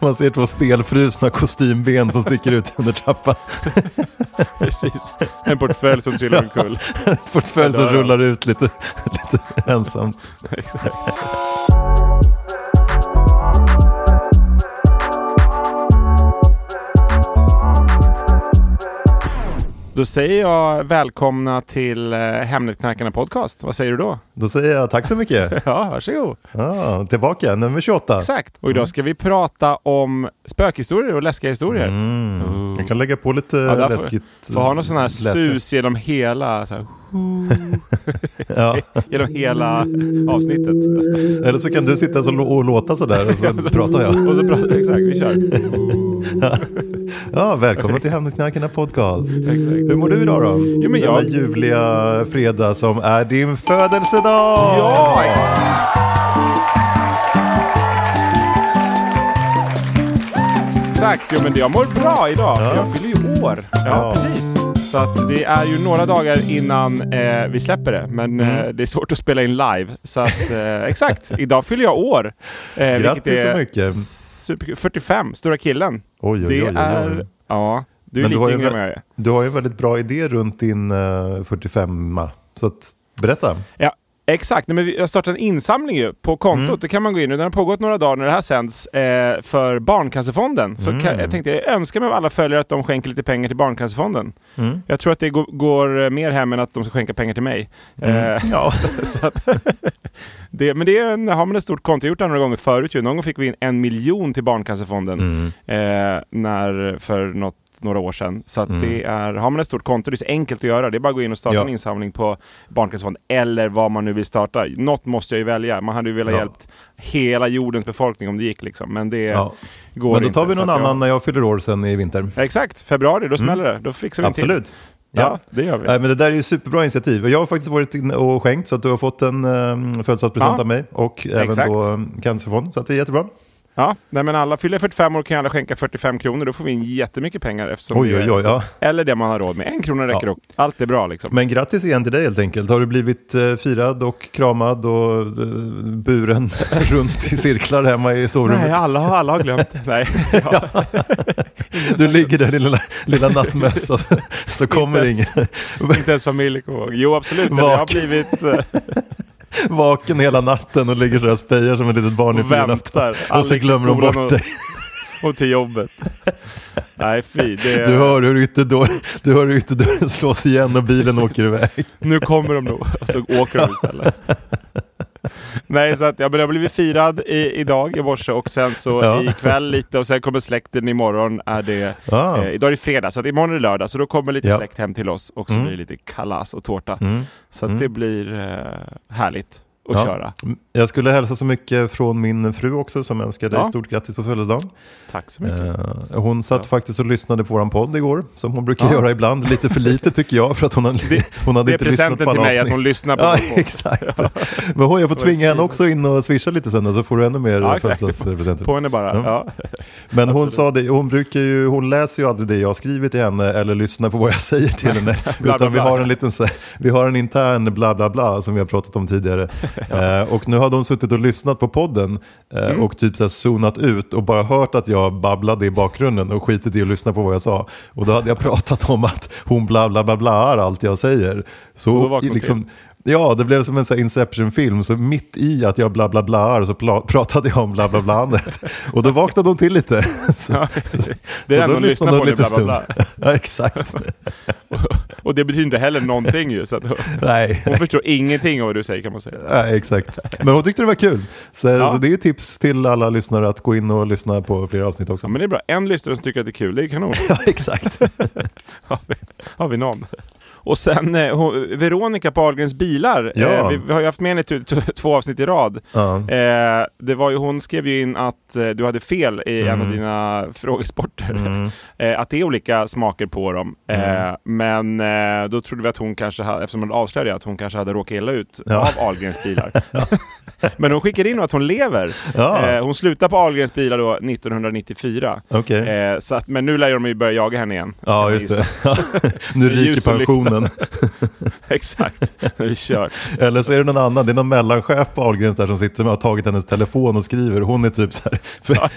Man ser två stelfrusna kostymben som sticker ut under trappan. Precis. En portfölj som trillar omkull. Portfölj som Ja, där. rullar ut lite, lite ensamt. Exakt. Då säger jag välkomna till eh, Hemnetknarkarna Podcast. Vad säger du då? Då säger jag tack så mycket. Ja, varsågod. Ja, tillbaka, nummer 28. Exakt. Och idag ska vi prata om spökhistorier och läskiga historier. Mm. Jag kan lägga på lite Ja, läskigt. Får ha någon sån här sus genom hela, så här, Ja. genom hela avsnittet. Eller så kan du sitta och låta sådär och så pratar jag. Och så pratar exakt, vi kör. Ja, välkomna till Hemnetknarkarna podcast. Exakt. Hur mår du idag då? Jo, men jag- Denna ljuvliga fredag som är din födelsedag! Ja! Exakt, jo, men jag mår bra idag för jag fyller ju år. Ja, Ja. precis. Så att det är ju några dagar innan eh, vi släpper det, men Mm. eh, det är svårt att spela in live. Så att, eh, exakt, idag fyller jag år. Eh, Grattis så mycket. Superkul. 45, stora killen. Oj, oj, det oj, oj. är... Ja, du är Men du har lite ju yngre än vad jag är. Du har ju en väldigt bra idé runt din uh, 45 Så att, berätta. Ja, exakt. Nej, men vi- jag startade en insamling ju på kontot. Mm. Det kan man gå in i. Den har pågått några dagar när det här sänds eh, för Barncancerfonden. Så Mm. kan, jag tänkte, jag önskar mig av alla följare att de skänker lite pengar till Barncancerfonden. Mm. Jag tror att det går, går eh, mer hem än att de ska skänka pengar till mig. Mm. Eh, Ja. så, så att, det, men det är en, har man ett stort konto, jag har gjort det några gånger förut ju. Någon gång fick vi in en miljon till Barncancerfonden Mm. eh, när, för något, några år sedan. Så Mm. det är, har man ett stort konto, det är så enkelt att göra. Det är bara att gå in och starta Ja. en insamling på Barncancerfonden eller vad man nu vill starta. Något måste jag ju välja. Man hade ju velat Ja. hjälpt hela jordens befolkning om det gick liksom. Men det Ja. går Men då inte. tar vi någon att jag- annan när jag fyller år sen i vinter. Exakt, februari, då smäller det. Då fixar vi en till. Absolut. Ja, det gör vi. Nej, men det där är ju superbra initiativ. Och Jag har faktiskt varit inne och skänkt så att du har fått en um, födelsedagspresent Ja. av mig och även Exakt. då um, Cancerfond. Så det är jättebra. Ja, nej men alla fyller 45 år kan alla skänka 45 kronor. Då får vi in jättemycket pengar eftersom Oj, det oj, oj. Ja. Eller det man har råd med. En krona räcker Ja. också. Allt är bra liksom. Men grattis igen till dig helt enkelt. Har du blivit eh, firad och kramad och eh, buren runt i cirklar hemma i sovrummet? Nej, alla, alla har glömt. Nej. Du ligger där i lilla, lilla nattmössa så, så kommer ingen. Inte ens familj kommer ihåg. Jo, absolut. Jag har blivit... eh, Vaken hela natten och ligger så här och spejar som ett litet barn i väntar. Och så glömmer de bort och- dig. Och till jobbet. Nej, fy. Det, Du hör hur ytterdörren, du hör hur ytterdörren slås igen och bilen åker iväg. Nu kommer de nog. Och så åker de istället. Nej, så att jag har blivit firad i, idag i morse och sen så Ja. ikväll lite och sen kommer släkten imorgon. Är det, Ah. eh, idag är det fredag, så att imorgon är det lördag. Så då kommer lite Ja. släkt hem till oss och så Mm. blir det lite kalas och tårta. Mm. Så att Mm. det blir eh, härligt att Ja. köra. Jag skulle hälsa så mycket från min fru också som önskar dig Ja. stort grattis på födelsedagen. Tack så mycket. Eh, hon satt faktiskt och lyssnade på våran podd igår, som hon brukar Ja. göra ibland. Lite för lite tycker jag, för att hon, hade, hon hade det är inte lyssnat presenten på till alla mig att avsnitt. hon lyssnar på Ja, vår podd. exakt. Men hon, jag får tvinga henne också in och swisha lite sen, så får du ännu mer Ja, exakt. födelsedagspresenter. På henne bara. Ja. Ja. Men hon sa det, hon, brukar ju, hon läser ju aldrig det jag skriver till henne eller lyssnar på vad jag säger till henne. utan vi har en liten vi har en intern bla bla bla som vi har pratat om tidigare. eh, och nu hade hon suttit och lyssnat på podden eh, Mm. och typ så här zonat ut och bara hört att jag babblade i bakgrunden och skitit i att lyssna på vad jag sa. Och då hade jag pratat om att hon bla bla bla bla allt jag säger. Så liksom, Ja, det blev som en Inception-film, så mitt i att jag bla bla bla så pratade jag om bla bla blandet. Och då vaknade hon till lite. Så, Ja, det är så då lyssnade hon det, bla. Ja, exakt. Och det betyder inte heller någonting ju. Så att Nej. hon förstår ingenting av vad du säger kan man säga. Nej, exakt. Men hon tyckte det var kul. Så, Ja. så det är tips till alla lyssnare att gå in och lyssna på fler avsnitt också. Men det är bra. En lyssnare som tycker att det är kul, det är kanon. Ja, exakt. har, vi, har vi någon. Och sen eh, hon, Veronica på Ahlgrens bilar. Ja. Eh, vi, vi har ju haft med henne t- två avsnitt i rad. Ja. Eh, det var ju, hon skrev ju in att eh, du hade fel i en Mm. av dina frågesporter. Eh, att det är olika smaker på dem. Mm. Eh, men eh, då trodde vi att hon kanske, hade, eftersom hon avslöjade att hon kanske hade råkat illa ut Ja. av Ahlgrens bilar. men hon skickade in att hon lever. Ja. Eh, hon slutade på Ahlgrens bilar då 1994. Okej. Eh, så att, men nu lär de ju börja jaga henne igen. Ja, just det. nu ryker och pensionen. Exakt, nu är det kört. Eller så är det någon annan, det är någon mellanchef på Ahlgrens där som sitter med och har tagit hennes telefon och skriver. Hon är typ så här, Ja,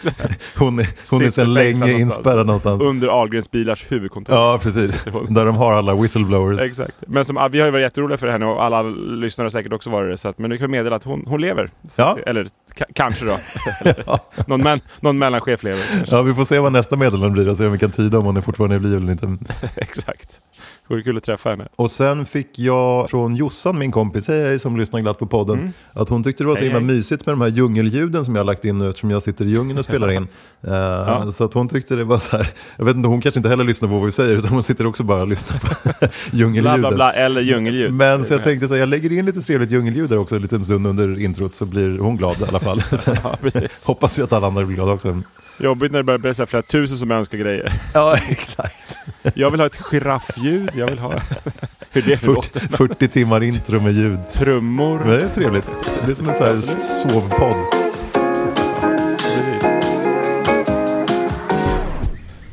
hon är, hon är sedan länge någonstans. inspärrad någonstans. Under Ahlgrens bilars huvudkontor. Ja, precis. Där de har alla whistleblowers. Exakt. Men som, vi har ju varit jätteroliga för henne och alla lyssnare har säkert också varit det. Så att, men nu kan vi meddela att hon, hon lever. Ja. att, eller ka- kanske då. någon, men, någon mellanchef lever. kanske. Ja, vi får se vad nästa meddelande blir och se om vi kan tyda om hon är fortfarande är i liv eller inte. Exakt. Vore kul att träffa henne. Och sen fick jag från Jossan, min kompis, hej, hej, som lyssnar glatt på podden, att hon tyckte det var så Mm. Hej, himla hej. mysigt med de här djungelljuden som jag har lagt in nu eftersom jag sitter i djungeln och spelar in. Eh, Så att hon tyckte det var så här, jag vet inte, hon kanske inte heller lyssnar på vad vi säger utan hon sitter också bara och lyssnar på Bla djungelljuden. bla bla, eller djungelljud. Men så jag tänkte så här, jag lägger in lite trevligt djungelljud där också en liten stund under introt så blir hon glad i alla fall. Ja, hoppas vi att alla andra blir glada också. Jobbigt när det börjar bli flera tusen som önskar grejer. Ja, exakt. Jag vill ha ett giraffljud, jag vill ha... Hur det 40, låter. 40 timmar intro med ljud. Trummor. Men det är trevligt. Det blir som en sån här sovpodd. Precis.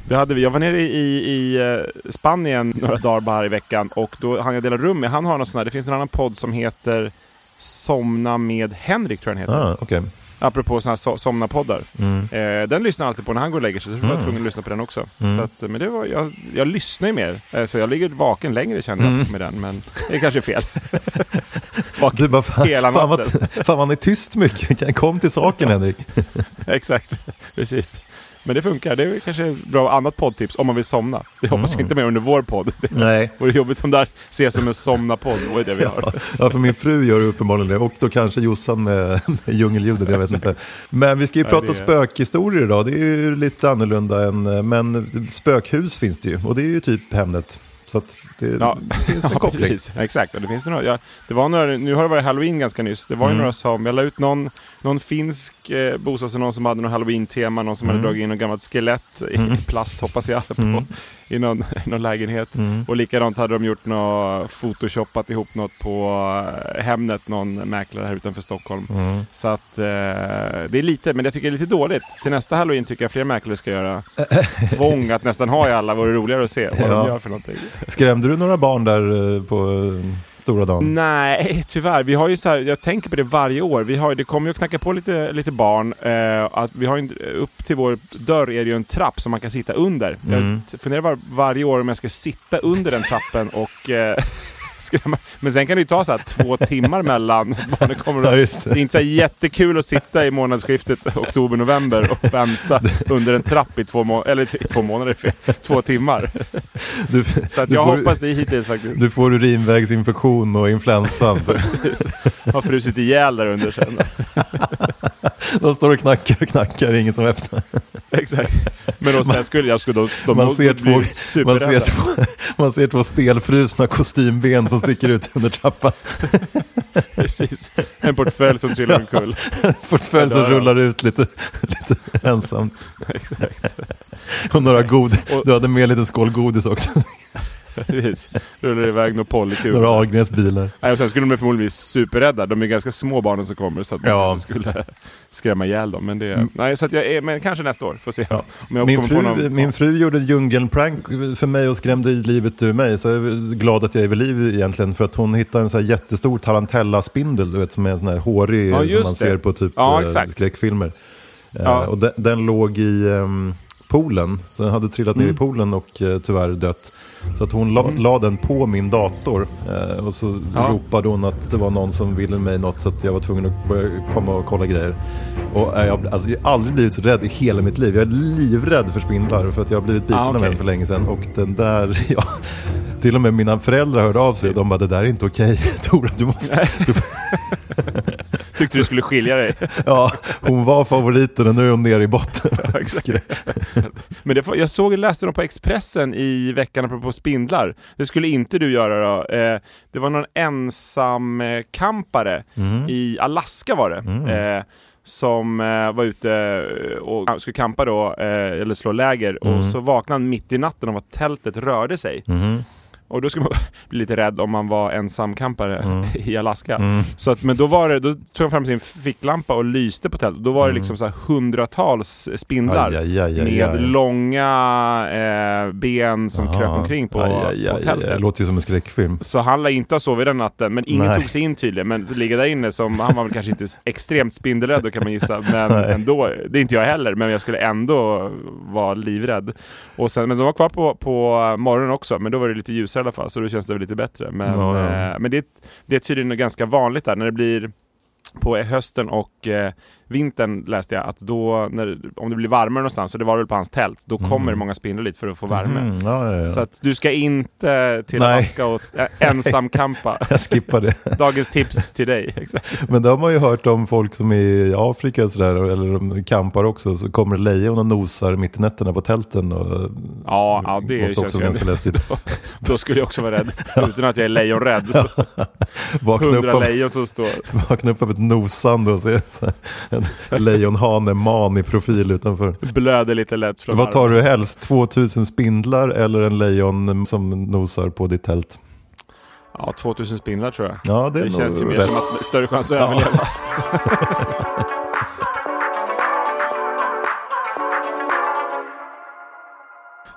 Det hade vi. Jag var nere i, i, eh, Spanien några dagar bara i veckan och då hann jag dela rum med, han har någon sån här, det finns en annan podd som heter Somna med Henrik tror jag den heter. Ah, okej. Apropå sådana här so somna-poddar. Mm. Eh, den lyssnar jag alltid på när han går och lägger sig, så jag var tvungen att lyssna på den också. Mm. Så att, men det var, jag, jag lyssnar ju mer, eh, så jag ligger vaken längre känner jag Mm. med den, men det är kanske är fel. Vaken Du bara, fan, hela fan, natten. vad, fan vad han är tyst mycket. Kom till saken Henrik. Exakt, precis. Men det funkar, det är kanske ett bra annat poddtips om man vill somna. Det hoppas Mm. jag inte mer under vår podd. Det Nej. vore jobbigt om det här ses som en somna-podd, vad är det vi har? Ja, för min fru gör uppenbarligen det. Och då kanske Jossan med, djungelljudet, jag vet inte. Men vi ska ju Ja, prata det är- spökhistorier idag. Det är ju lite annorlunda än, men spökhus finns det ju. Och det är ju typ Hemnet. Så att det Ja, finns en ja koppling. precis. Exakt, och det finns det några. Ja, det var några, nu har det varit halloween ganska nyss. Det var ju Mm. några som, jag la ut någon, någon finsk eh, bostadsannons som hade någon halloween-tema, någon som Mm. hade dragit in något gammalt skelett i plast hoppas jag, på, Mm. i någon, någon lägenhet. Och likadant hade de gjort något, photoshoppat ihop något på eh, Hemnet, någon mäklare här utanför Stockholm. Mm. Så att eh, det är lite, men jag tycker det är lite dåligt. Till nästa halloween tycker jag fler mäklare ska göra tvång att nästan ha i alla, vore roligare att se vad Ja. de gör för någonting. Skrämde du några barn där eh, på eh, stora dagen? Nej, tyvärr. Vi har ju så här, jag tänker på det varje år. Vi har, det kommer ju att knacka på lite, lite barn. Eh, att vi har en- upp till vår dörr är det ju en trapp som man kan sitta under. Mm. Jag funderar var, varje år om jag ska sitta under den trappen och eh, skrämma. Men sen kan det ju ta så här två timmar mellan barnen kommer. Ja, det. det är inte så jättekul att sitta i månadsskiftet oktober-november och vänta under en trapp i två, må- eller två månader, två timmar. Du, Så att jag får- hoppas det hittills faktiskt. Du får urinvägsinfektion och influensan. Precis. Har frusit ihjäl där under sen. De står och knackar och knackar, ingen som öppnar. Exakt. Men då sen skulle jag skulle de, de Man ser, två, man, ser två, man ser två stelfrusna kostymben som sticker ut under trappan. Precis. En portfölj som trillar omkull. Portfölj som rullar ut lite, lite ensamt. Exakt. Och några god, Och- du hade med en liten skål godis också. Precis. Rullar iväg några polykulor. Några Ahlgrens bilar. Nej, och sen skulle de förmodligen bli superrädda. De är ganska små barnen som kommer så att man Ja. skulle skrämma ihjäl dem. Men, det, nej, så att jag är, men kanske nästa år, får se. Jag Min fru, någon, min fru gjorde djungelprank för mig och skrämde i livet ur mig. Så jag är glad att jag är vid liv egentligen. För att hon hittade en så här jättestor tarantella-spindel, du vet, som är en sån här hårig Ja, som man det. ser på typ Ja, eh, exakt. skräckfilmer. Eh, Ja. Och den, den låg i, ehm, poolen. Så den hade trillat ner i Mm. poolen och eh, tyvärr dött. Så att hon la, la den på min dator. Eh, och så Ja. ropade hon att det var någon som ville mig något så att jag var tvungen att börja komma och kolla grejer. Och eh, jag, alltså, jag har aldrig blivit så rädd i hela mitt liv. Jag är livrädd för spindlar för att jag har blivit biten Ah, av okej. en för länge sedan. Och den där, ja, till och med mina föräldrar hörde av sig. De bara, det där är inte okej. Tora, du måste... Du, Tyckte du skulle skilja dig. ja, hon var favoriten och nu är hon nere i botten. Men det, jag såg, läste dem på Expressen i veckan apropå spindlar. Det skulle inte du göra då. Eh, det var någon ensam eh, kampare i Alaska var det. Eh, som eh, var ute eh, och skulle kampa då, eller slå läger. Och så vaknade han mitt i natten av att tältet rörde sig. Och då skulle man bli lite rädd om man var ensamkampare i Alaska. Så att, men då, var det, då tog han fram sin ficklampa och lyste på tältet. Då var det liksom så hundratals spindlar Aj, aj, aj, med långa eh, ben som kröp omkring på, på tältet. Det låter ju som en skräckfilm. Så han lär inte ha sovit den natten, men ingen Nej. tog sig in tydligen. Men ligga där inne, som, han var väl kanske inte extremt spindelrädd då kan man gissa, men ändå, det är inte jag heller, men jag skulle ändå vara livrädd. Och sen, men de var kvar på, på morgonen också, men då var det lite i alla fall, så då känns det väl lite bättre. Men, Ja, ja. Eh, men det, det är tydligen ganska vanligt där, när det blir på hösten och eh, vintern läste jag att då, när, om det blir varmare någonstans, så det var väl på hans tält, då kommer det många spindlar dit för att få värme. Mm, ja, ja, ja. Så att du ska inte till Nej. Alaska och äh, ensamkampa. Jag skippar det. Dagens tips till dig. Exakt. Men det har man ju hört om folk som är i Afrika och sådär, eller de kampar också, så kommer det lejon och nosar mitt i nätterna på tälten. Och Ja, ja det måste känns också vara ganska läskigt. Då, då skulle jag också vara rädd. Utan att jag är lejonrädd. Hundra lejon som står... vakna upp av ett nosande och se en lejonhane man i profil utanför. Blöder lite lätt från Vad tar du helst? 2000 spindlar eller en lejon som nosar på ditt tält? Ja, 2000 spindlar tror jag. Ja, det Det känns ju mer rätt. som att större chans att Ja.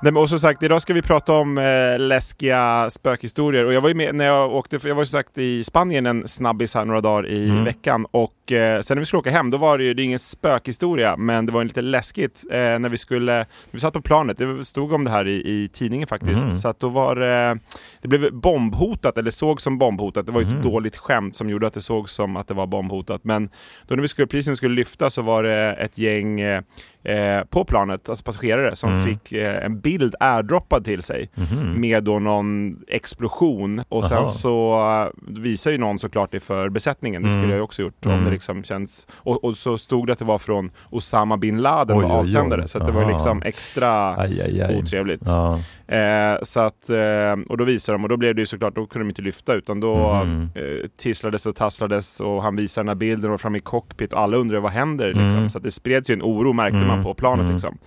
Nej, men och som sagt, idag ska vi prata om eh, läskiga spökhistorier. Och jag var ju med när jag åkte, jag var ju sagt i Spanien en snabbis här några dagar i Mm. veckan. Och eh, sen när vi skulle åka hem, då var det ju det är ingen spökhistoria, men det var ju lite läskigt eh, när vi skulle, vi satt på planet, det stod om det här i, i tidningen faktiskt. Mm. Så att då var det, det blev bombhotat, eller såg som bombhotat. Det var ju Mm. ett dåligt skämt som gjorde att det såg som att det var bombhotat. Men då när vi skulle, precis när vi skulle lyfta så var det ett gäng eh, eh, på planet, alltså passagerare, som Mm. fick eh, en bild airdroppad till sig med då någon explosion. Och sen Mhm. Aha. så eh, visar ju någon såklart det för besättningen, det skulle Mm. jag också gjort om Mm. det liksom känns... Och, och så stod det att det var från Osama bin Laden Oj, var oj, oj. avsändare, så det var liksom extra Aj, aj, aj. otrevligt. Ja. Eh, så att, eh, och då visade de, och då blev det ju såklart, då kunde de inte lyfta utan då Mhm. eh, tisslades och tasslades och han visade den här bilden och fram i cockpit och alla undrade vad händer liksom. Mm. Så att det spreds ju en oro märkte man Mm. på planet Mm. liksom.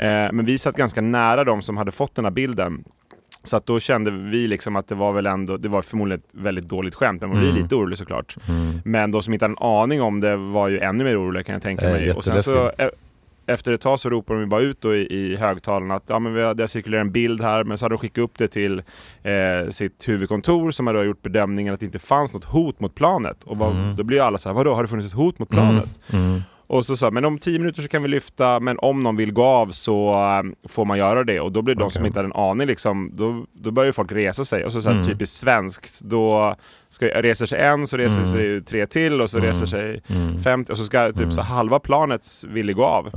Eh, men vi satt ganska nära de som hade fått den här bilden. Så att då kände vi liksom att det var väl ändå, det var förmodligen ett väldigt dåligt skämt, men blir Mm. lite orolig såklart. Mm. Men de som inte hade en aning om det var ju ännu mer oroliga kan jag tänka Eh, mig. Och sen så, jätteläskigt. e- efter ett tag så ropade de bara ut då i, i högtalarna att ja, men vi har, det har cirkulerat en bild här, men så hade de skickat upp det till eh, sitt huvudkontor som hade gjort bedömningen att det inte fanns något hot mot planet. Och vad, Mm. då blir alla så här, vadå, har det funnits ett hot mot planet? Mm. Och så sa men om tio minuter så kan vi lyfta, men om någon vill gå av så eh, får man göra det. Och då blir de Okej. som inte hade en aning, liksom, då, då börjar folk resa sig. Och så, så här, Mm. typiskt svenskt, då ska, reser sig en, så reser Mm. sig tre till och så Mm. reser sig Mm. 50 och så ska typ Mm. så halva planet ville gå av.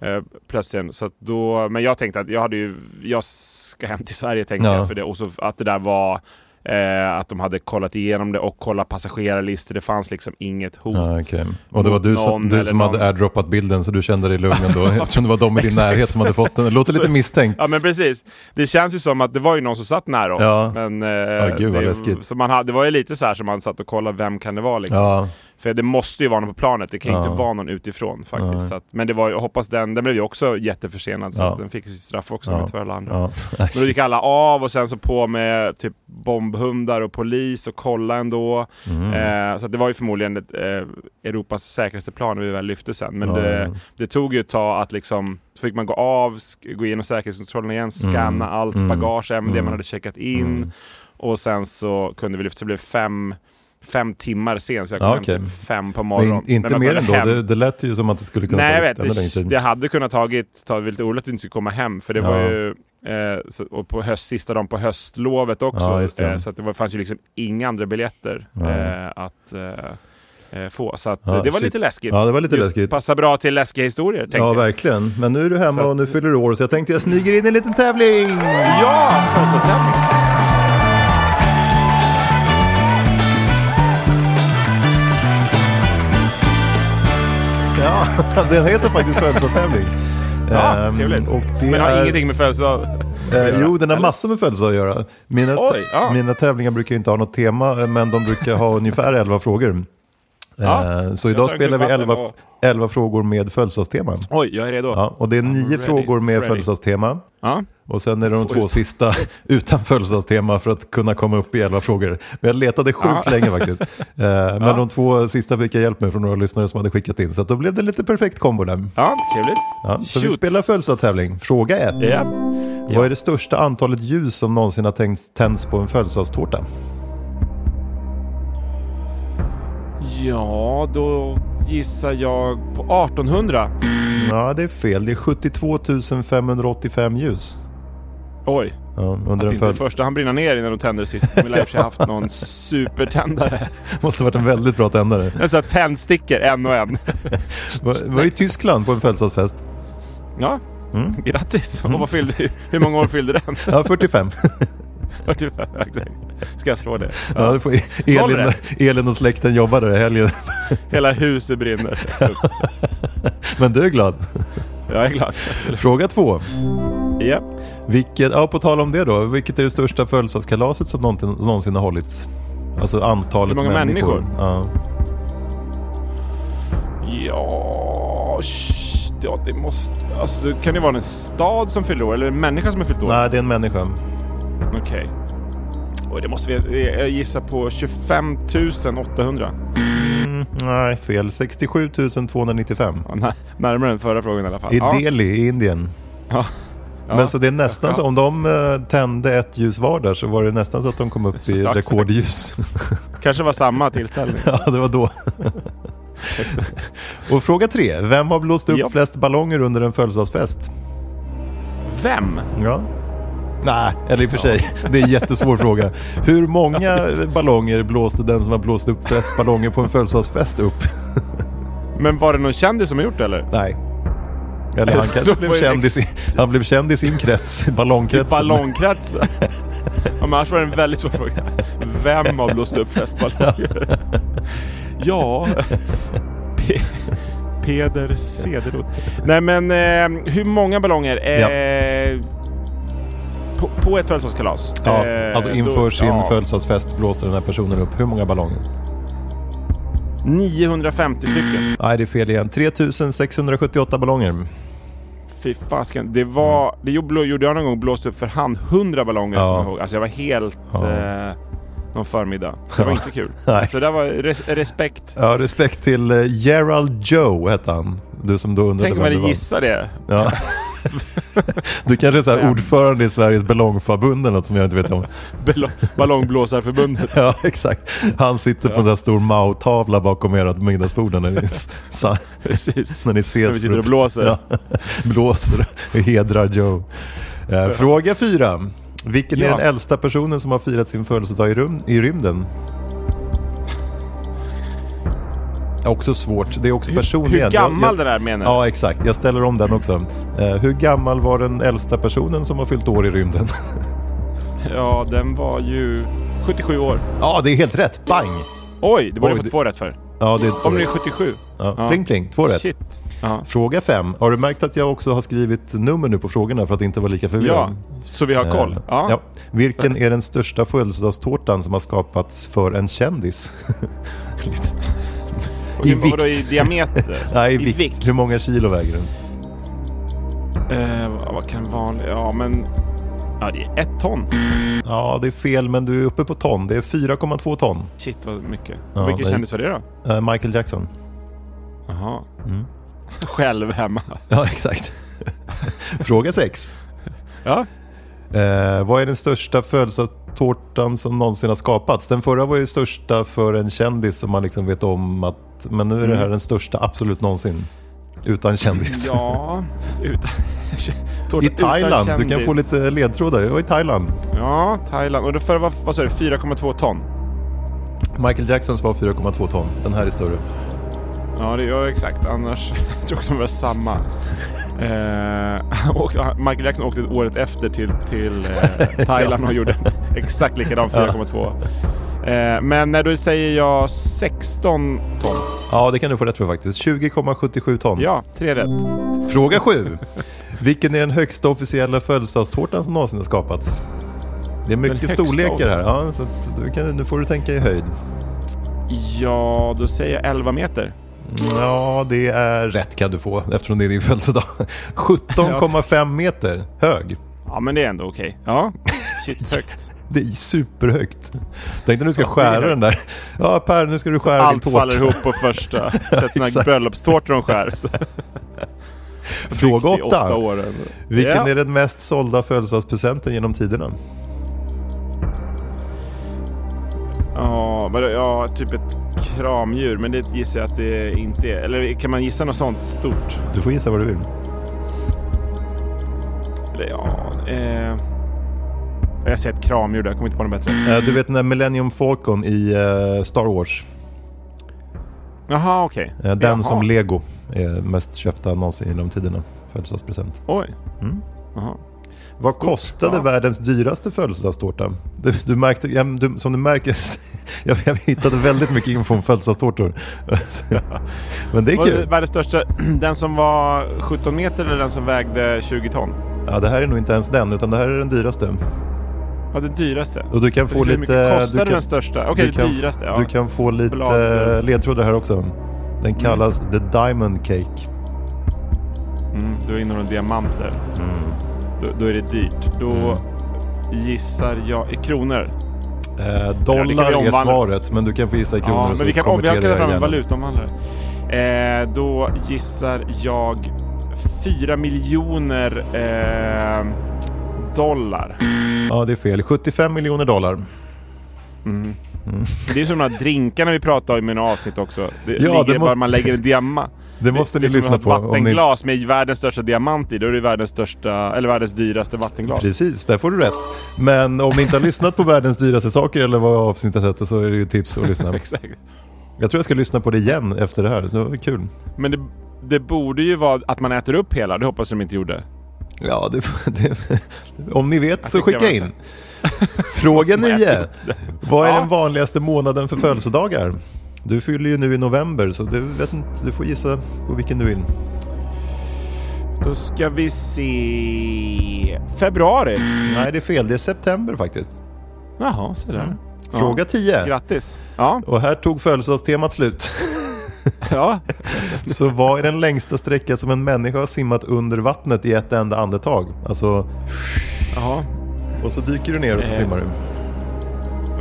Eh, plötsligt. Så då, men jag tänkte att jag hade ju, jag ska hem till Sverige tänkte Ja. jag för det. Och så att det där var eh, att de hade kollat igenom det och kollat passagerarlistor. Det fanns liksom inget hot. Ja, okej. Och det var du Någon som, du som någon. hade airdroppat bilden så du kände dig lugn ändå eftersom det var de i din närhet som hade fått den. Det låter lite Så- misstänkt. Ja men precis. Det känns ju som att det var ju någon som satt nära oss. Ja. Men, eh, gud, vad det, så man det var ju lite så här som man satt och kollade, vem kan det vara liksom? Ja, För det måste ju vara någon på planet, det kan ju Ja. inte vara någon utifrån faktiskt. Att, men det var, jag hoppas den, den blev ju också jätteförsenad så Ja. att den fick sitt straff också Ja. med alla andra. ja. Men då gick alla av och sen så på med typ bombhundar och polis och kolla ändå. Mm. Eh, så det var ju förmodligen ett, eh, Europas säkraste plan vi väl lyfte sen. Men det, det tog ju ett tag att liksom, så fick man gå av, gå igenom säkerhetskontrollen igen, scanna Mm. allt Mm. bagage, även det Mm. man hade checkat in. Mm. Och sen så kunde vi lyfta, så det blev fem fem timmar sen, så jag kom Ja, hem okej. typ fem på morgonen. in, inte mer man än kom då. hem- Det, det lät ju som att det skulle kunna Nej, jag vet. Det, det hade kunnat tagit, ta lite oroligt att vi inte skulle komma hem. För det var Ja. ju eh, så, och på höst, sista dagen på höstlovet också. Ja. Eh, så att det var, fanns ju liksom inga andra biljetter Ja. eh, att eh, eh, få. Så att, Ja, det var shit. lite läskigt. Ja, det var lite Just läskigt. Passar bra till läskiga historier, Ja, jag. verkligen. Men nu är du hemma Så och nu att- fyller du år, så jag tänkte jag smyger in en liten tävling! Ja, födelsedagstävling. den heter faktiskt födelsedagstävling. Ja, Ehm, trevligt. och det Men har är, ingenting med födelsedag Eh, jo, den har massor med födelsedag att göra. Mina, Oj, ja. mina tävlingar brukar inte ha något tema, men de brukar ha ungefär 11 frågor. Ja, Eh, Så idag spelar vi klunk 11, vatten 11 frågor med födelsedagstema. Oj, jag är redo. Ja, och det är nio frågor med födelsedagstema. Ja. Och sen är det de Två sista utan födelsedagstema för att kunna komma upp i 11 frågor. Men jag letade sjukt Ja. länge faktiskt. Eh, Men de två sista fick jag hjälp med från några lyssnare som hade skickat in. Så då blev det lite perfekt kombo där. ja, trevligt. Ja, så vi Shoot. spelar födelsedagstävling. Fråga ett. Ja. Vad är det största antalet ljus som någonsin har tänds på en födelsedagstårta? Ja, då gissar jag på 1800. Ja, det är fel. Det är 72 585 ljus. Oj, Ja, under att inte föl- första hand brinna ner innan de tänder sist. De lär i sig haft någon supertändare. måste varit en väldigt bra tändare. En sån här tändstickor, en och en. Det var i Tyskland på en födelsedagsfest. Ja, Mm. grattis. Och vad fyllde, hur många år fyllde den? Ja, 45. Exakt. Ska jag slå det? Ja, det får Elin. Elin och släkten jobbar där i helgen. Hela huset brinner. Men du är glad. Jag är glad. Fråga två. Ja. Vilket, ja, på tal om det då. Vilket är det största födelsedagskalaset som någonsin, någonsin har hållits? Alltså antalet Hur många människor. människor? Ja. Ja, sh- ja, det måste... Alltså, det kan ju vara en stad som fyller år, eller en människa som har fyllt år. Nej, det är en människa. Okej. Oj, det måste vi... Jag gissar på 25 800. Mm, nej, fel. 67 295. Ja, nä- närmare än förra frågan i alla fall. I ja. Delhi i Indien. Ja. Ja. Men så det är nästan Ja. så, om de eh, tände ett ljus var där så var det nästan så att de kom upp i Exakt. rekordljus. Kanske var samma tillställning. ja, det var då. Och fråga tre. Vem har blåst upp Ja. flest ballonger under en födelsedagsfest? Vem? Ja. Nej, eller i och för sig, det är en jättesvår fråga. Hur många ballonger blåste den som har blåst upp flest ballonger på en födelsedagsfest upp? Men var det någon kändis som har gjort det eller? Nej. Eller han kanske blev var det känd i sin, han blev känd i sin krets, ballongkretsen. Ballongkretsen? ja, men annars var det en väldigt svår fråga. Vem har blåst upp flest ballonger? ja... Pe- Peder Cederroth. Nej men, eh, hur många ballonger? Eh, på, på ett födelsedagskalas? Ja, Eh, alltså inför då- sin ja, födelsedagsfest blåste den här personen upp hur många ballonger? 950 stycken. Nej, det är fel igen. 3678 ballonger. Fy fasken. Det var... Det gjorde jag någon gång, blåste upp för hand 100 ballonger. Ja. jag ihåg. Alltså jag var helt... Ja. Eh, någon förmiddag. Det var Ja. inte kul. Nej. Så det var res respekt. Ja, respekt till eh, Gerald Joe hette han. Du som då undrade Tänk om jag hade gissat det. Ja. Du kanske är så här ordförande i Sveriges ballongförbund eller något som jag inte vet om. Ballong, ballongblåsarförbundet. Ja, exakt. Han sitter på en sån här stor Mao-tavla bakom ert middagsbord när ni, sa, Precis. när ni När ses. vi sitter och blåser. Ja, blåser och hedrar Joe. Eh, fråga fyra. Vilken är Ja. den äldsta personen som har firat sin födelsedag i, rum, i rymden? Också svårt. Det är också Hur, personligen. hur gammal jag, den jag, är menar Ja, exakt. Jag ställer om den också. Eh, hur gammal var den äldsta personen som har fyllt år i rymden? Ja, den var ju 77 år. ja, det är helt rätt. Bang! Oj, det borde jag fått det- två rätt för. Ja, det är Om det är rätt. 77. Ja, Ja. Pling pling, två rätt. Shit. Ja. Fråga fem. Har du märkt att jag också har skrivit nummer nu på frågorna för att inte vara lika förvirrad? ja, så vi har koll. Eh, Ja. Vilken är den största födelsedagstårtan som har skapats för en kändis? Lite- I hur- vadå, vikt. I diameter? Nej, i vikt. Hur många kilo väger den? Eh, vad- kan vanlig... Ja, men... Ja, det är ett ton. Ja, det är fel, men du är uppe på ton. Det är 4,2 ton. Shit vad mycket. Ja, Vilken det- kändis var det då? Eh, Michael Jackson. Jaha. Mm. Själv hemma. Ja, exakt. Fråga 6. Ja. Eh, vad är den största födelsedags- tårtan som någonsin har skapats. Den förra var ju största för en kändis som man liksom vet om att, men nu är det här den största absolut någonsin. Utan kändis. Ja, utan... I Thailand, utan du kan få lite ledtrådar. Jag var i Thailand. Ja, Thailand. Och det förra var, vad sa du, 4,2 ton? Michael Jacksons var 4,2 ton. Den här är större. Ja, det ja, exakt. Annars jag tror jag de var samma. Eh, åkte, Michael Jackson åkte året efter till, till eh, Thailand och gjorde exakt likadan 4,2. Eh, men när du säger jag 16 ton. Ja, det kan du få rätt för faktiskt. 20,77 ton. Ja, tre rätt. Fråga 7. Vilken är den högsta officiella födelsedagstårtan som någonsin har skapats? Det är mycket storlekar här. Ja, så kan, nu får du tänka i höjd. Ja, då säger jag 11 meter. Ja, det är rätt kan du få eftersom det är din födelsedag. 17,5 meter hög. Ja, men det är ändå okej. Ja, shit högt. Det är superhögt. Tänk dig nu ska skära den där. Ja Per, nu ska du skära din Allt tårta. faller ihop på första. Sätt såna här bröllopstårtor de skär. Fråga åtta 8. år. Vilken Ja. är den mest sålda födelsedagspresenten genom tiderna? Ja, vadå? ja, typ ett kramdjur. Men det gissar jag att det inte är. Eller kan man gissa något sånt stort? Du får gissa vad du vill. Eller ja... Eh, jag säger ett kramdjur där. Jag kommer inte på något bättre. Eh, Du vet den där Millennium Falcon i eh, Star Wars? Jaha, okej. Eh, Den Jaha. som Lego är mest köpta någonsin genom tiderna. Födelsedagspresent. Oj. Mm. Jaha. Vad Stort, kostade ja. världens dyraste födelsedagstårta? Du, du märkte, ja, du, som du märker, jag, jag hittade väldigt mycket info om födelsedagstårtor. Men det är kul. Världens största, den som var 17 meter eller den som vägde 20 ton? Ja, det här är nog inte ens den, utan det här är den dyraste. Ja, den dyraste. Och du kan få Hur lite... du kan, den största? Okej, du det kan- dyraste. Ja. Du kan få lite Blad- eh, ledtrådar här också. Den kallas The Diamond Cake. Mm, då innehåller diamanter. Då, då är det dyrt. Då Mm. gissar jag i kronor. Eh, Ja, det dollar vi är omvandla. svaret, men du kan få gissa i kronor. Ja, men vi kan, om, vi konverterar kan ta jag fram en valutaomvandlare. Eh, då gissar jag 4 miljoner eh, dollar. Ja, det är fel. 75 miljoner dollar. Det är som de här drinkarna vi pratade om i några avsnitt också. Det Ja, det bara måste- man lägger en diamant. Det måste ni är som lyssna att på. ha ett Om ni... vattenglas med världens största diamant i. Då är det världens största, eller världens dyraste vattenglas. Precis, där får du rätt. Men om ni inte har lyssnat på världens dyraste saker eller vad avsnittet heter så är det ju tips att lyssna. Exakt. Jag tror jag ska lyssna på det igen efter det här, det var kul. Men det, det borde ju vara att man äter upp hela. Det hoppas jag de inte gjorde. Ja, det, det, om ni vet så skicka in. Fråga Som äter 9. upp det. Vad är Ja. den vanligaste månaden för födelsedagar? Du fyller ju nu i november så du, vet inte, du får gissa på vilken du vill. Då ska vi se... Februari. Nej, det är fel. Det är september faktiskt. Jaha, så där. Fråga 10. Grattis. Ja. Och här tog födelsedagstemat slut. ja. Så vad är den längsta sträcka som en människa har simmat under vattnet i ett enda andetag? Alltså, Jaha. och så dyker du ner och så Eh. simmar du.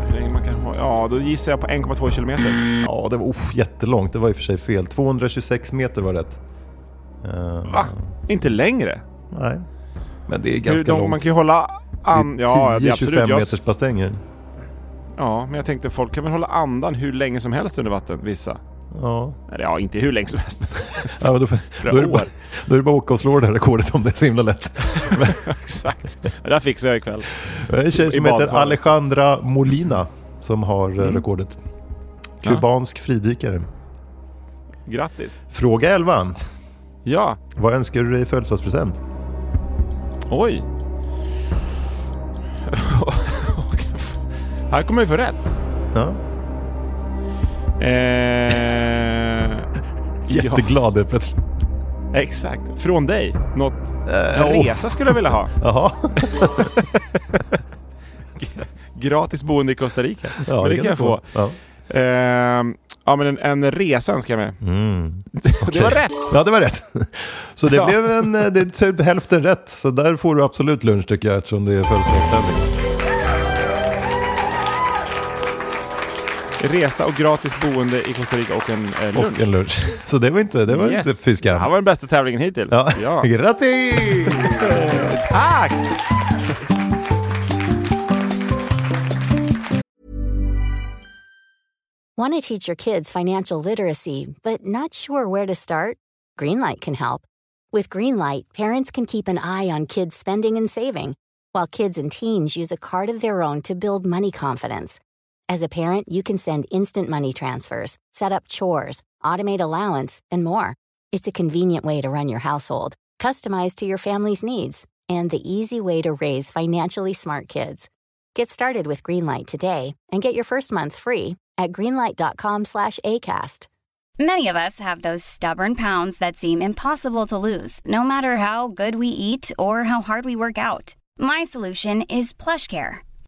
Hur länge man kan ha? Ja, då gissar jag på 1,2 kilometer. Ja, det var oh, jättelångt. Det var i och för sig fel. 226 meter var rätt. Eh, Va? Inte längre? Nej. Men det är ganska långt? Man kan ju hålla an... Det är Ja, det är 10-25 absolut. Jag... meters bassänger. Ja, men jag tänkte folk kan väl hålla andan hur länge som helst under vatten, vissa. Ja. Eller ja, inte hur länge som helst. ja då, får- då, är det bara, då är det bara att åka och slå det här rekordet om det är så himla lätt. Exakt. Det där fixar jag ikväll. Det är en tjej I som heter. Alejandra Molina som har eh, Mm. rekordet. Ja. Kubansk fridykare. Grattis. Fråga 11. Ja. Vad önskar du dig i födelsedagspresent? Oj. Här kommer vi få rätt. Ja. Eh... Jätteglad helt plötsligt. Ja, exakt. Från dig. Något... Eh, En resa skulle jag vilja ha. Jaha. Gratis boende i Costa Rica. Ja, men det kan jag få. Ja. Ehm, ja, men en, en resa önskar jag mig. Mm. Det var rätt. Ja, det var rätt. Så det Ja. blev en, eh, det är typ hälften rätt. Så där får du absolut lunch tycker jag eftersom det är födelsedagstävling. Resa och gratis boende i Costa Rica och en eh, lunch. Och en lunch. Så det var inte, det var yes. inte fy. Det här var den bästa tävlingen hittills. Ja. Ja. Grattis! Tack! Want to teach your kids financial literacy, but not sure where to start? Greenlight can help. With Greenlight, parents can keep an eye on kids' spending and saving, while kids and teens use a card of their own to build money confidence. As a parent, you can send instant money transfers, set up chores, automate allowance, and more. It's a convenient way to run your household, customized to your family's needs, and the easy way to raise financially smart kids. Get started with Greenlight today and get your first month free at greenlight.com slash ACAST. Many of us have those stubborn pounds that seem impossible to lose, no matter how good we eat or how hard we work out. My solution is PlushCare.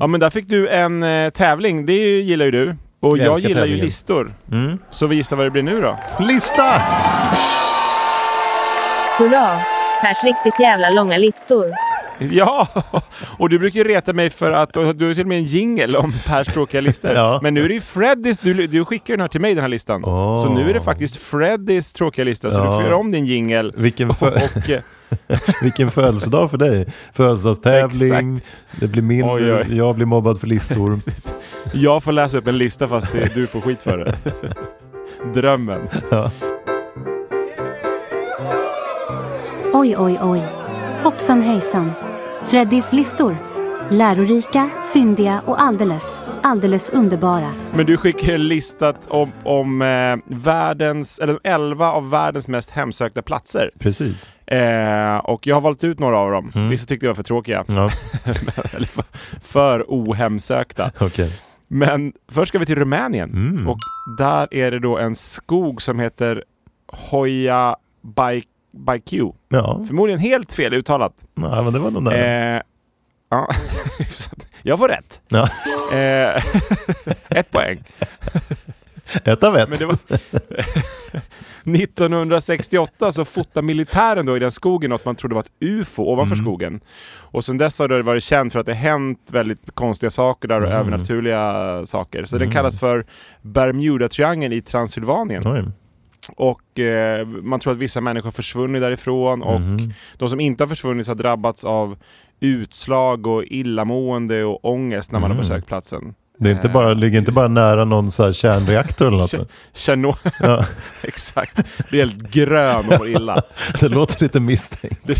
Ja men där fick du en eh, tävling, det gillar ju du. Och Jag jag, gillar ju tävlingen. listor. Mm. Så vi gissar vad det blir nu då. Lista! Hurra! Pers riktigt jävla långa listor. Ja! Och du brukar ju reta mig för att du har till och med en jingle om Pers tråkiga listor. Ja. Men nu är det ju Freddys, du, du skickar den här till mig den här listan. Åh. Så nu är det faktiskt Freddys tråkiga lista, så Ja. du får göra om din jingle. Vilken, Och, eh, vilken födelsedag för dig. Födelsedagstävling, det blir min, Oj, oj. jag blir mobbad för listor. jag får läsa upp en lista fast det, du får skit för det. Drömmen. Oj, oj, oj. Hoppsan hejsan. Freddys listor. Lärorika, fyndiga och alldeles, alldeles underbara. Men du skickar en lista om, om eh, världens, eller 11 av världens mest hemsökta platser. Precis. Eh, och jag har valt ut några av dem. Mm. Vissa tyckte jag var för tråkiga. Ja, eller för, för ohemsökta. okej. Men först ska vi till Rumänien. Mm. Och där är det då en skog som heter Hoya Baikiu. Ja, Förmodligen helt fel uttalat. nej, men det var nog nära. Eh, ja, jag får rätt. Ja. Eh, ett poäng. Ett av ett. Var 1968 så fotade militären då i den skogen något man trodde var ett UFO ovanför Mm. skogen. Och sen dess har det varit känt för att det hänt väldigt konstiga saker där och Mm. övernaturliga saker. Så den Mm. kallas för Bermuda-triangeln i Transylvanien. Och eh, man tror att vissa människor har försvunnit därifrån och Mhm. de som inte har försvunnit har drabbats av utslag och illamående och ångest när man Mm. har besökt platsen. Det är inte bara, ligger inte bara nära någon så här kärnreaktor eller något? Tjernobyl, Ja, exakt. Blir helt grön och mår illa. det låter lite misstänkt. Det,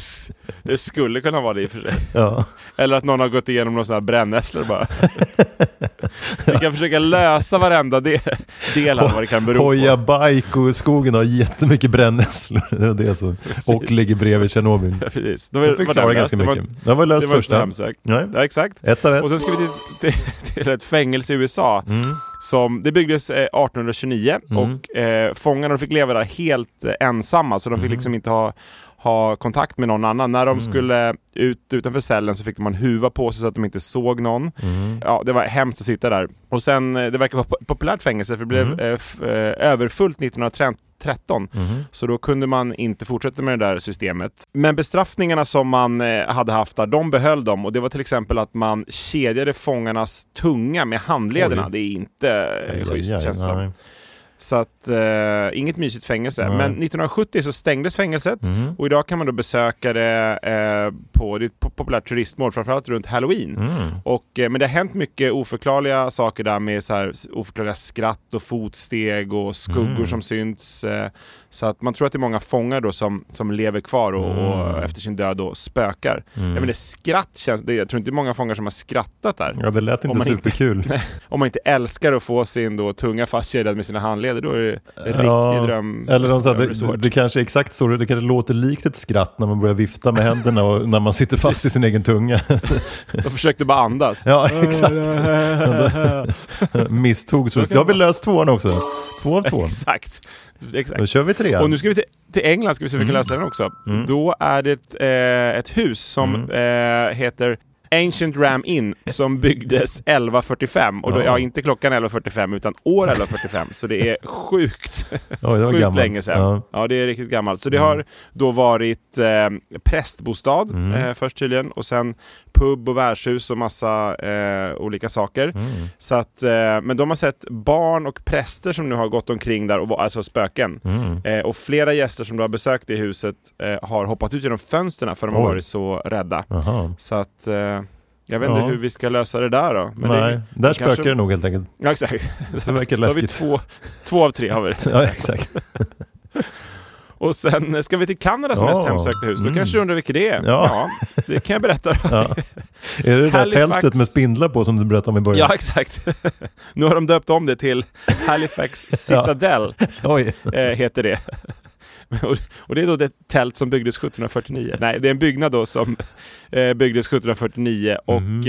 det skulle kunna vara det i och för sig. Ja. Eller att någon har gått igenom några sådana här brännässlor bara. Vi kan försöka lösa varenda del, del här vad det kan bero Hoja på. Baiko-skogen har jättemycket brännässlor. Det var det som, och ligger bredvid Tjernobyl. Ja, precis. Det var, förklarar ganska löst. Det var- mycket. Det var löst Det var inte första. så hemsökt. Nej. Ja, exakt. Ett av ett. Och sen ska vi till, till, till ett fängelse i USA. Mm. Som, det byggdes eh, 1829 Mm. och eh, fångarna fick leva där helt eh, ensamma så de fick Mm. liksom inte ha, ha kontakt med någon annan. När de Mm. skulle ut utanför cellen så fick de en huva på sig så att de inte såg någon. Mm. Ja, det var hemskt att sitta där. Och sen, eh, det verkar vara ett populärt fängelse för det blev Mm. eh, eh, överfullt 1913. Mhm. Så då kunde man inte fortsätta med det där systemet. Men bestraffningarna som man hade haft där, de behöll de. Och det var till exempel att man kedjade fångarnas tunga med handlederna. Oj. Det är inte aj, schysst aj, känns det som. Så att, eh, inget mysigt fängelse. Nej. Men 1970 så stängdes fängelset. Mhm. Och idag kan man då besöka det eh, på, det är ett po- populärt turistmål, framförallt runt halloween. Mm. Och, eh, men det har hänt mycket oförklarliga saker där med så här, oförklarliga skratt och fotsteg och skuggor Mm. som syns. Så att man tror att det är många fångar då som, som lever kvar och, och Mm. efter sin död då spökar. Mm. Jag menar, skratt känns, det, jag tror inte det är många fångar som har skrattat där. Ja, det lät inte man inte- superkul. Om man inte älskar att få sin då tunga fastkedjad med sina handleder, då är det en riktig Ja, dröm. Eller de sa, det, det, det kanske är exakt så, det kanske låter likt ett skratt när man börjar vifta med händerna och när man sitter fast i sin egen tunga. De försökte bara andas. Ja, exakt. Misstog så. Då har vi löst tvåan också. Två av två. Exakt. Exakt. Då kör vi trean. Och nu ska vi till, till England, ska vi se om vi kan Mm. lösa den också. Mm. Då är det eh, ett hus som Mm. eh, heter Ancient Ram Inn som byggdes 1145 och då, Ja. ja inte klockan 1145 utan år 1145 så det är sjukt, Oj, det sjukt gammalt. länge sedan. Ja. Ja. det är riktigt gammalt. Så det har då varit eh, prästbostad Mm. eh, först tydligen och sen pub och värdshus och massa eh, olika saker. Mm. Så att, eh, men de har sett barn och präster som nu har gått omkring där, och, alltså spöken. Mm. Eh, och flera gäster som du har besökt i huset eh, har hoppat ut genom fönstren för de har Oj. varit så rädda. Jaha. Så att eh, jag vet inte Ja. hur vi ska lösa det där då. Men Nej, det, där spökar kanske- det nog helt enkelt. Ja, exakt. Det verkar Då har vi läskigt. två, två av tre har vi. Ja, exakt. Och sen ska vi till Kanadas Ja. mest hemsökta hus. Då Mm. kanske du undrar vilket det är? Ja. det kan jag berätta. Ja. Är det det där Halifax- tältet med spindlar på som du berättade om i början? Ja, exakt. nu har de döpt om det till Halifax Citadel, Oj. eh, heter det. Och- det är då det tält som byggdes 1749. Nej, det är en byggnad då som eh, byggdes 1749 och Mhm.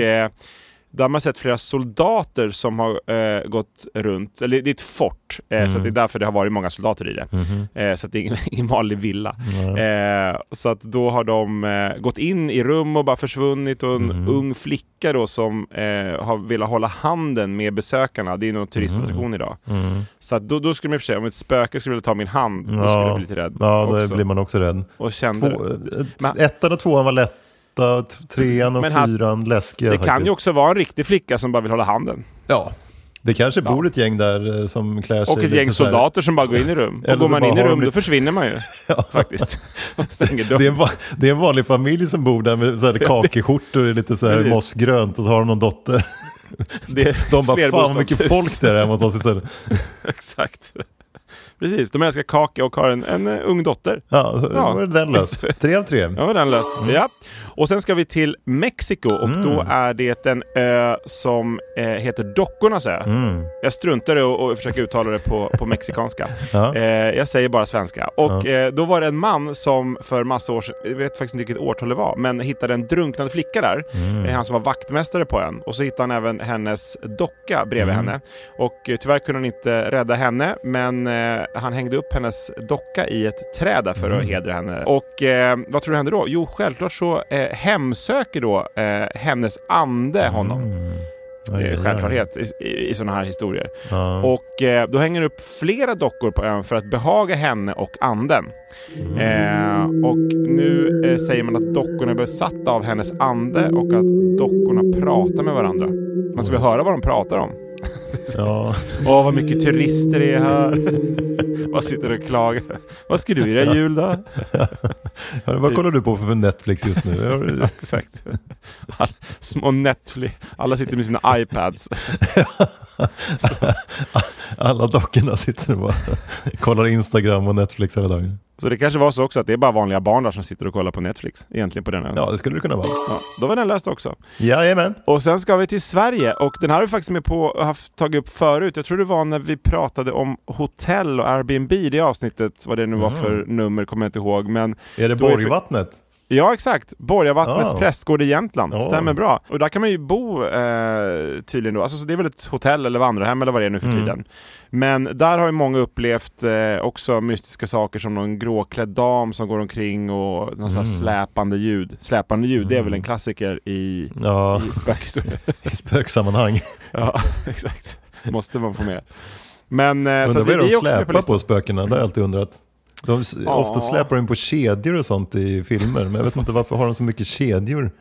Där har man sett flera soldater som har eh, gått runt, eller det är ett fort, eh, så Mm. att det är därför det har varit många soldater i det. Mhm. Eh, så det är ingen, ingen vanlig villa. Eh, så att då har de eh, gått in i rum och bara försvunnit och en Mhm. ung flicka då som eh, har velat hålla handen med besökarna. Det är någon turistattraktion idag. Mm. Så att då, då skulle man i och för sig, om ett spöke skulle vilja ta min hand, då skulle Ja. jag bli lite rädd. Ja, då blir man också rädd. Och kände Två, Men- ettan och tvåan var lätta, t- trean och han- fyran läskiga Det faktiskt. kan ju också vara en riktig flicka som bara vill hålla handen. Ja. Det kanske bor ett gäng där eh, som klär sig Och ett gäng soldater som bara går in i rum. Och går man in i rum då lite- försvinner man ju. Faktiskt. Och stänger dörren. Det är, en, va- det är en vanlig familj som bor där med så här kakeskjortor och lite så här Precis. mossgrönt och så har de någon dotter. Det De bara, fan vad mycket flerbostadshus." folk det är hemma hos oss istället. Exakt. Precis, de älskar kaka och har en, en eh, ung dotter. Ja, så Ja. var det den löst. Tre av tre. Ja, var den löst. Ja. Och sen ska vi till Mexiko och Mm. då är det en ö som eh, heter Dockornas ö. Mm. Jag struntar i att försöka uttala det på, på mexikanska. Ja. Eh, jag säger bara svenska. Och Ja. eh, då var det en man som för massa år sedan, jag vet faktiskt inte vilket årtal det var, men hittade en drunknande flicka där. Mm. Eh, han som var vaktmästare på ön. Och så hittade han även hennes docka bredvid Mm. henne. Och eh, tyvärr kunde han inte rädda henne, men eh, han hängde upp hennes docka i ett träd där för att Mm. hedra henne. Och vad tror du hände då? Jo, självklart så hemsöker då eh, hennes ande honom. Mm. Det är självklarhet i, i, i sådana här historier. Ja. Och eh, då hänger upp flera dockor på ön för att behaga henne och anden. Eh, och nu eh, säger man att dockorna är besatta av hennes ande och att dockorna pratar med varandra. Man ska väl höra vad de pratar om. Ja. Åh, vad mycket turister det är här. vad sitter och klagar. Vad ska du göra i jul då? Vad Typ. kollar du på för Netflix just nu? Du- Exakt. All, små Netflix. Alla sitter med sina iPads. Alla dockorna sitter och bara kollar Instagram och Netflix hela dagen. Så det kanske var så också att det är bara vanliga barn där som sitter och kollar på Netflix. Egentligen på den ön. Ja, det skulle det kunna vara. Ja, då var den löst också. Jajamän. Och sen ska vi till Sverige och den här har vi faktiskt med på haft tagit upp förut. Jag tror det var när vi pratade om hotell och Airbnb i det avsnittet, vad det nu var för nummer kommer jag inte ihåg. Men Är det Då är för- Borgvattnet? Ja, exakt. Borgavattnets Ja. prästgård i Jämtland. Ja. Stämmer bra. Och där kan man ju bo eh, tydligen då. Alltså, så det är väl ett hotell eller vandrarhem eller vad det är nu för Mm. tiden. Men där har ju många upplevt eh, också mystiska saker som någon gråklädd dam som går omkring och någon sån här Mm. släpande ljud. Släpande ljud, det är väl en klassiker i, Ja, i spökhistoria. i spöksammanhang. ja, exakt. Måste man få med. Men eh, Undrar vad de på släpar listan. på spökena? Det har jag alltid undrat. De, Ja. Ofta släpar de på kedjor och sånt i filmer, men jag vet inte varför har de så mycket kedjor?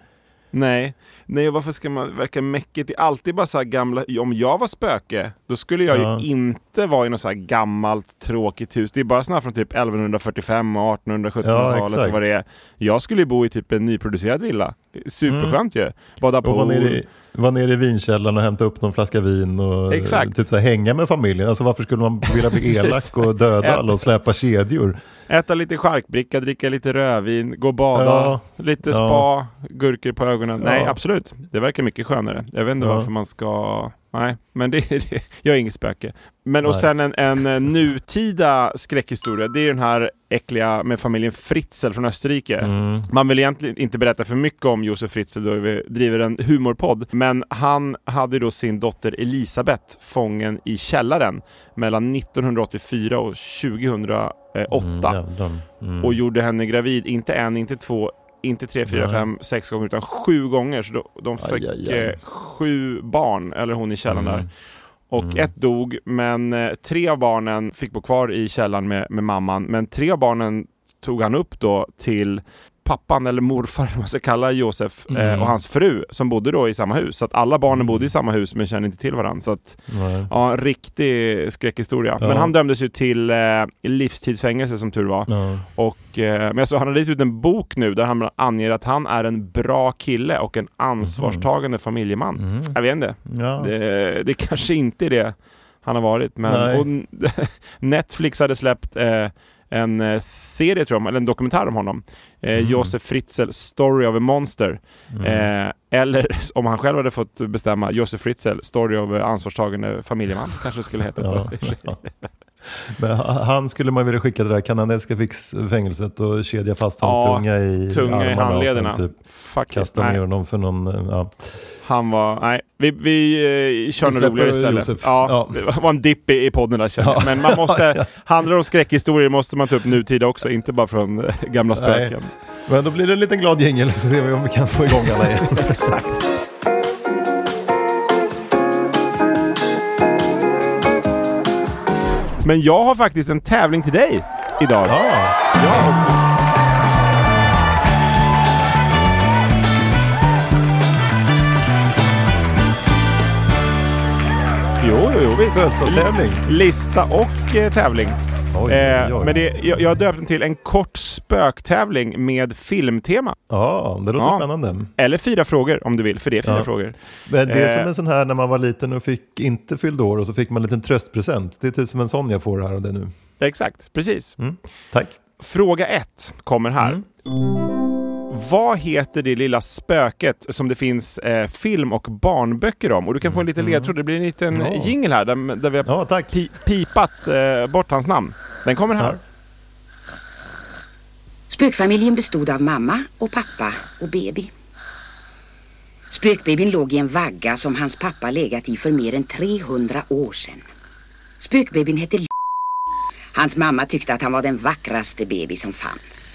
Nej, nej varför ska man verka mäckigt? Det är alltid bara så här gamla... Om jag var spöke, då skulle jag Ja. ju inte vara i något så här gammalt tråkigt hus. Det är bara här från typ 1145 och 1800-1700-talet exakt. och vad det är. Jag skulle ju bo i typ en nyproducerad villa. Superskönt ju. Bada Och vara nere, i, vara nere i vinkällaren och hämta upp någon flaska vin och Exakt. typ så här, hänga med familjen. Alltså varför skulle man vilja bli elak och döda alla och släpa kedjor? Äta lite charkbricka, dricka lite rövin, gå och bada, Ja. lite Ja. spa, gurkor på ögonen. Nej, Ja. absolut. Det verkar mycket skönare. Jag vet inte Ja. varför man ska... Nej, men det, det, jag är inget spöke. Men och Nej. sen en, en eh, nutida skräckhistoria, det är den här äckliga med familjen Fritzl från Österrike. Mm. Man vill egentligen inte berätta för mycket om Josef Fritzl då vi driver en humorpodd, men han hade då sin dotter Elisabeth fången i källaren mellan 1984 och 2008 Mm, jävlar. Mm. och gjorde henne gravid, inte en, inte två, inte tre, fyra, fem, sex gånger utan sju gånger. Så de, fick Aj, aj, aj. eh, sju barn, eller hon i källaren Mm. där. Och Mm. ett dog, men eh, tre av barnen fick bo kvar i källaren med, med mamman. Men tre av barnen tog han upp då till pappan eller morfar, eller vad man ska kalla Josef, eh, Mm. och hans fru som bodde då i samma hus. Så att alla barnen bodde i samma hus men kände inte till varandra. Så att, Nej. ja, en riktig skräckhistoria. Ja. Men han dömdes ju till eh, livstidsfängelse som tur var. Ja. Och, eh, men såg, han har gett ut en bok nu där han anger att han är en bra kille och en ansvarstagande familjeman. Mhm. Jag vet inte. Ja. Det, det kanske inte är det han har varit. Men Netflix hade släppt eh, en eh, serie, tror jag, eller en dokumentär om honom. Eh, Mm. Josef Fritzl, Story of a Monster. Mm. Eh, eller om han själv hade fått bestämma, Josef Fritzl, Story of ansvarstagande familjeman. kanske skulle heta. Ja. Men ha- han skulle man vilja skicka till det där kanadensiska fixfängelset och kedja fast hans Ja, tunga i tunga i och sen handlederna. typ Fuck it. kasta Nej. ner honom för någon... eh, Ja. Han var, nej, vi, vi eh, kör Vi något roligare istället. Josef. Ja, Ja. Det var en dipp i, i podden där känner jag. Ja. Men man måste, handlar det om skräckhistorier måste man ta upp nutida också, inte bara från eh, gamla spöken. Men då blir det en liten glad jingel så ser vi om vi kan få igång alla igen. Exakt. Men jag har faktiskt en tävling till dig idag. Ja, Ja. Jo, jo, jo visst. Födelsedagstävling. Lista och eh, tävling. Oj, Eh, oj, oj. men det, jag, jag har döpt den till en kort spöktävling med filmtema. Ja, det låter Ja. spännande. Eller fyra frågor om du vill, för det är fyra Ja. frågor. Men det är Eh. som en sån här när man var liten och fick inte fyllde år och så fick man en liten tröstpresent. Det är typ som en sån jag får här och det nu. Exakt, precis. Mm. Tack. Fråga ett kommer här. Mm. Vad heter det lilla spöket som det finns eh, film och barnböcker om? Och du kan få en liten ledtråd. Det blir en liten Mm. Ja. jingle här där, där vi har Ja, tack. pi- pipat eh, bort hans namn. Den kommer här. Spökfamiljen bestod av mamma och pappa och baby. Spökbabyn låg i en vagga som hans pappa legat i för mer än 300 år sedan. Spökbabyn hette Hans mamma tyckte att han var den vackraste baby som fanns.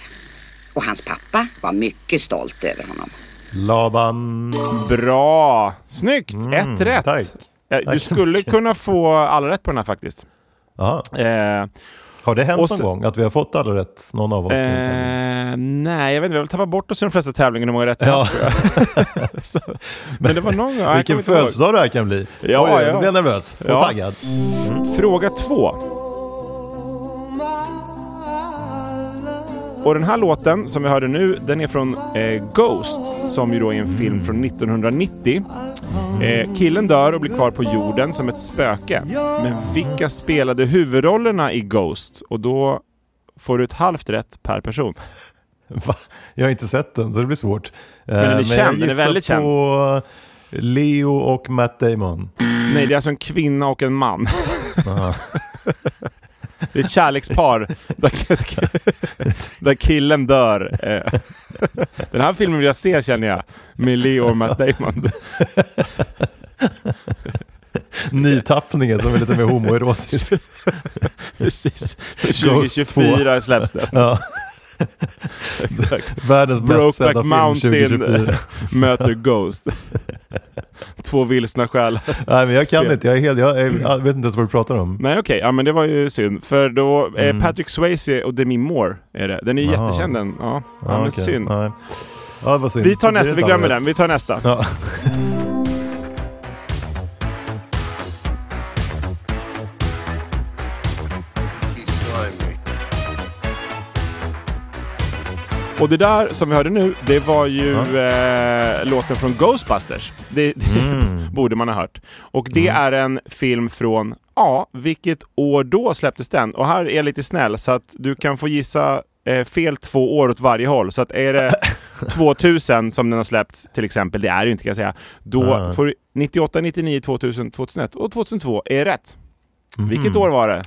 Och hans pappa var mycket stolt över honom. Laban. Bra! Snyggt! Mm, Ett rätt. tack. Du Tack skulle kunna få alla rätt på den här faktiskt. Ja. Eh, Har det hänt någon så- gång att vi har fått alla rätt? Någon av oss? eh, nej, jag vet inte. Vi har väl tappat bort oss i de flesta tävlingar hur många rätt vi Ja. jag. Så, Men det var någon gång. jag Vilken födelsedag det här kan bli. Ja, Oj, ja. Nu blir jag nervös och Ja. taggad. Fråga två. Och den här låten som vi hörde nu, den är från eh, Ghost, som ju då är en film från 1990. Eh, killen dör och blir kvar på jorden som ett spöke. Men vilka spelade huvudrollerna i Ghost? Och då får du ett halvt rätt per person. Va? Jag har inte sett den så det blir svårt. den är Eh, känd, den är väldigt känd. på Leo och Matt Damon. Nej, det är alltså en kvinna och en man. Det är ett kärlekspar där, där killen dör. Eh, Den här filmen vill jag se känner jag, med Leo och Matt Damon. Nytappningen som är lite mer homoerotisk. Precis. Ghost 2024 släpps den. Ja. Världens bäst sedda film Mountain 2024. möter Ghost. Två vilsna själar. Nej men jag kan Spel. inte, jag, är helt, jag, är, jag vet inte ens vad du pratar om. Nej okej, ja men det var ju synd. För då, eh, Mm. Patrick Swayze och Demi Moore är det. Den är Jaha. jättekänd den. Ja, ja, Ja, men okej. synd. Ja, det var synd. Vi tar nästa, vi glömmer den. Vi tar nästa. Och det där som vi hörde nu, det var ju eh, låten från Ghostbusters. Det, det Mm. borde man ha hört. Och det är en film från, ja, vilket år då släpptes den? Och här är jag lite snäll så att du kan få gissa eh, fel två år åt varje håll. Så att är det 2000 som den har släppts till exempel, det är det ju inte kan jag säga, då får du 98, 99, 2000, 2001 och 2002 är rätt. Mhm. Vilket år var det?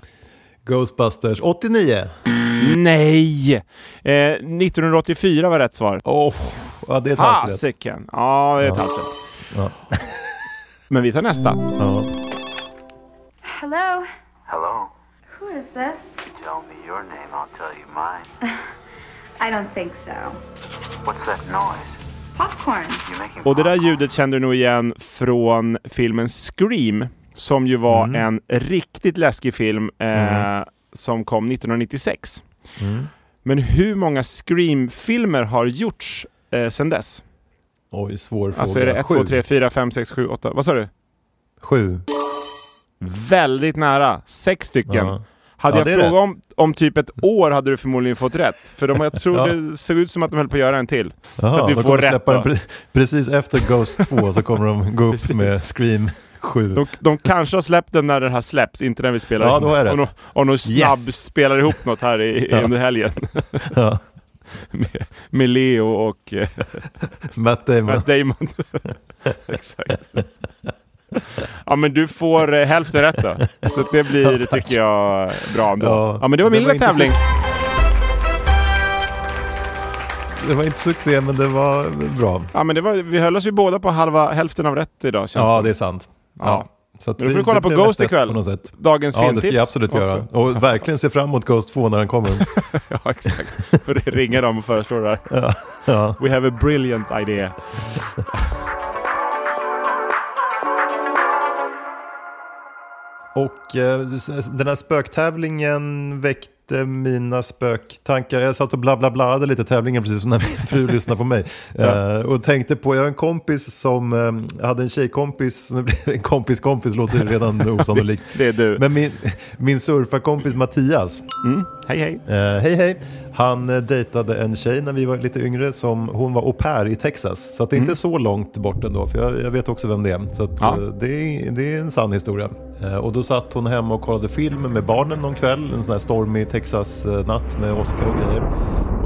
Ghostbusters 89. Nej! Eh, 1984 var rätt svar. Oh, ja, det är ett halvt rätt. Ja, det är ett Ja. halvt rätt. Ja. Men vi tar nästa. Ja. Hello? Hello. Who is this? Tell me your name, I'll tell you mine. I don't think so. What's that noise? Popcorn. Och det där ljudet kände du nog igen från filmen Scream, som ju var en riktigt läskig film eh, som kom 1996. Mm. Men hur många Scream-filmer har gjorts eh, sedan dess? Oj, svår fråga. Alltså är det 1, Sju. 2, 3, 4, 5, 6, 7, 8? Vad sa du? Sju. Väldigt nära. Sex stycken. Ja. Hade Ja, jag frågat om, om typ ett år hade du förmodligen fått rätt. För de, jag tror Ja. det såg ut som att de höll på att göra en till. Jaha, så att du får rätt pre- Precis efter Ghost 2 så kommer de gå upp med Scream 7. De, de kanske har släppt den när den här släpps, inte när vi spelar Ja, då är det Om de, om de snabb Yes. spelar ihop något här i, Ja. under helgen. Ja. med, med Leo och eh, Matt Damon. Matt Damon. Exakt. Ja men du får eh, hälften rätt då. Så det blir, Ja, tycker jag, bra ändå. Ja, Ja, men det var min lilla inte så- tävling. Det var inte succé men det var bra. Ja men det var, vi höll oss ju båda på halva, hälften av rätt idag känns Ja, det är sant. Ja. Så att Men då får vi- du kolla det på Ghost ikväll. På något sätt. Dagens Ja, det ska filmtips jag absolut också. göra. Och verkligen se fram emot Ghost 2 när den kommer. ja exakt. För ringa dem och föreslå det här. Ja. Ja. We have a brilliant idea. Och eh, den här spöktävlingen väckte mina spöktankar. Jag satt och bla lite tävlingen precis som när min fru lyssnade på mig. Ja. Eh, och tänkte på, jag har en kompis som eh, hade en tjejkompis, det en kompis kompis låter redan osannolikt. Det är du. Men min, min surfarkompis Mattias, Mm. Hej hej. Eh, hej hej! Han eh, dejtade en tjej när vi var lite yngre som hon var au pair i Texas. Så att det är inte så långt bort ändå, för jag, jag vet också vem det är. Så att, Ja. eh, det, är, det är en sann historia. Eh, och då satt hon hemma och kollade film med barnen någon kväll, en sån här stormig Texas-natt med åska och grejer.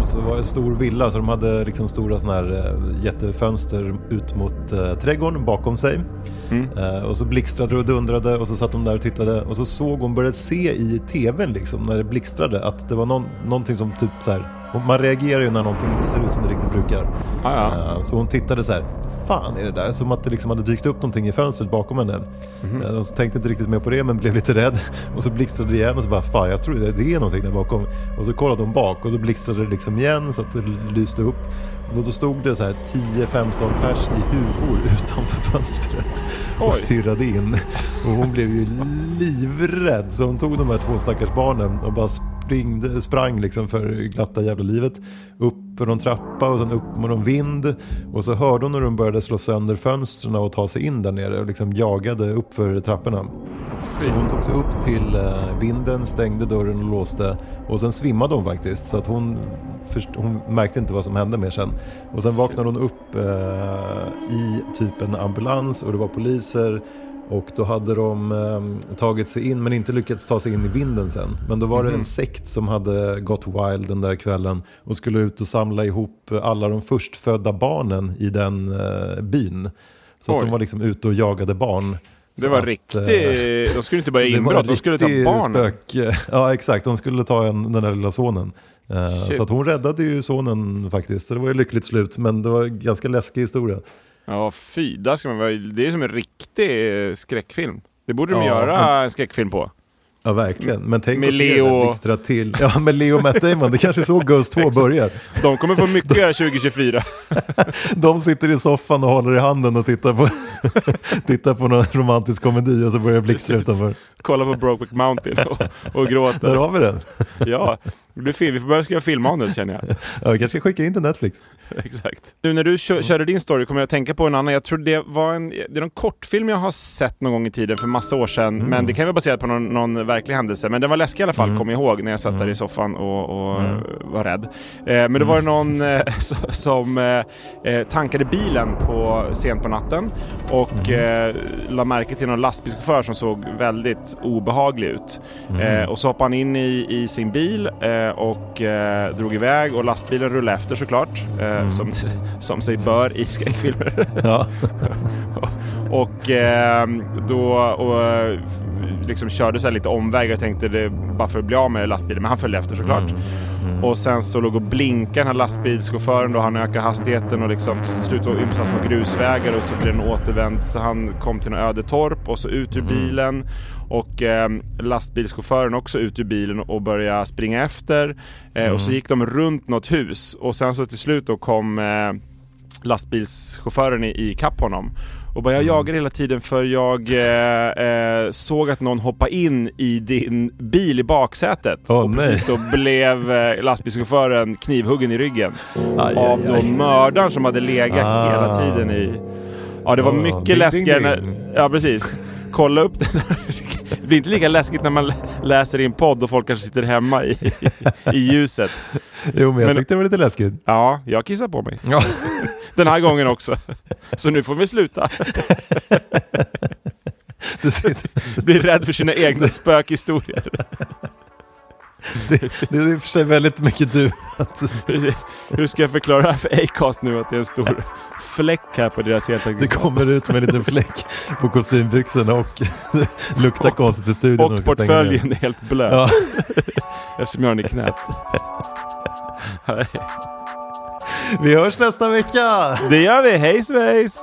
Och så var det en stor villa, så de hade liksom stora såna här eh, jättefönster ut mot eh, trädgården bakom sig. Eh, och så blixtrade och dundrade och så satt hon där och tittade och så såg hon, började se i tvn liksom när det blixtrade att det var någon, någonting som typ så här. Och man reagerar ju när någonting inte ser ut som det riktigt brukar. Ja, ja. Eh, så hon tittade så här, fan är det där? Som att det liksom hade dykt upp någonting i fönstret bakom henne. Mhm. Eh, och så tänkte inte riktigt mer på det men blev lite rädd. Och så blixtrade det igen och så bara, fan jag tror det, det är någonting där bakom. Och så kollade hon bak och då blixtrade det liksom igen så att det lyste upp. Och då stod det så här 10-15 pers i huvor utanför fönstret Oj. och stirrade in. Och hon blev ju livrädd så hon tog de här två stackars barnen och bara springde, sprang liksom för glatta jävla livet. Upp för någon trappa och sen upp på någon vind. Och så hörde hon när de började slå sönder fönstren och ta sig in där nere och liksom jagade upp för trapporna. Så hon tog sig upp till eh, vinden, stängde dörren och låste. Och sen svimmade hon faktiskt. Så att hon, först, hon märkte inte vad som hände mer sen. Och sen vaknade hon upp eh, i typ en ambulans och det var poliser. Och då hade de eh, tagit sig in men inte lyckats ta sig in i vinden sen. Men då var det en sekt som hade gått wild den där kvällen och skulle ut och samla ihop alla de förstfödda barnen i den eh, byn. Så att de var liksom ute och jagade barn. Det var att, riktigt... eh, De skulle inte var inbrott, de skulle ta barnen. Spök, ja exakt, de skulle ta en, den där lilla sonen. Eh, Shit. så att hon räddade ju sonen faktiskt. Så det var ju lyckligt slut, men det var en ganska läskig historia. Ja fy, där ska man vara, det är som en riktig eh, skräckfilm. Det borde de Ja, göra en skräckfilm på. Ja verkligen, men tänk Med att se Leo- den blixtra till. Ja med Leo och Matt Damon, det kanske är så Ghost 2 börjar. De kommer få mycket att göra 2024. De sitter i soffan och håller i handen och tittar på, tittar på någon romantisk komedi och så börjar det blixtra utanför. Kolla på Brokeback Mountain och, och Där gråter. har vi den. Ja, det blir film. Vi får börja skriva filmmanus känner jag. Ja, vi kanske ska skicka in till Netflix. Exakt. Nu när du kö- körde din story kommer jag att tänka på en annan. Jag tror det var en, det är någon kortfilm jag har sett någon gång i tiden för massa år sedan. Mm. Men det kan vara baserat på någon, någon verklig händelse. Men den var läskig i alla fall, kommer jag ihåg, när jag satt där Mm. i soffan och, och var rädd. Eh, men då var det någon eh, so- som eh, eh, tankade bilen på, sent på natten och Mm. eh, la märke till någon lastbilschaufför som såg väldigt obehaglig ut. Mm. Eh, och så hoppade han in i, i sin bil och drog iväg och lastbilen rullade efter såklart. Eh, som, som sig bör i skräckfilmer. Ja. och eh, då och, liksom körde så lite omvägar och tänkte det bara för att bli av med lastbilen. Men han följde efter såklart. Och sen så låg och blinkade den här lastbilschauffören då. Han ökade hastigheten och liksom till slut då ymsas små grusvägar och så blir den återvänd. Så han kom till en ödetorp och så ut ur bilen. Och eh, lastbilschauffören också ut ur bilen och började springa efter. Eh, Och så gick de runt något hus. Och sen så till slut då kom eh, lastbilschauffören i, i kapp honom. Och bara jag jagade hela tiden för jag eh, eh, såg att någon hoppade in i din bil i baksätet. Åh, och precis nej. då blev eh, lastbilschauffören knivhuggen i ryggen. Aj, av aj, då aj. mördaren som hade legat Ah. hela tiden i... Ja det var mycket läskigare när... Ja precis. Kolla upp den här. Det blir inte lika läskigt när man läser i en podd och folk kanske sitter hemma i, i ljuset. Jo, men jag Men- tyckte det var lite läskigt. Ja, jag kissar på mig. Ja. Den här gången också. Så nu får vi sluta. Du sitter, Blir rädd för sina egna spökhistorier. Det, det är i och för sig väldigt mycket du. Hur ska jag förklara för Acast nu att det är en stor fläck här på deras det heltäckningsmatta? kommer ut med en liten fläck på kostymbyxorna och luktar konstigt i studion. Och portföljen är helt blöt. Ja. Eftersom jag har den i knät. Vi hörs nästa vecka! Det gör vi, hej svejs!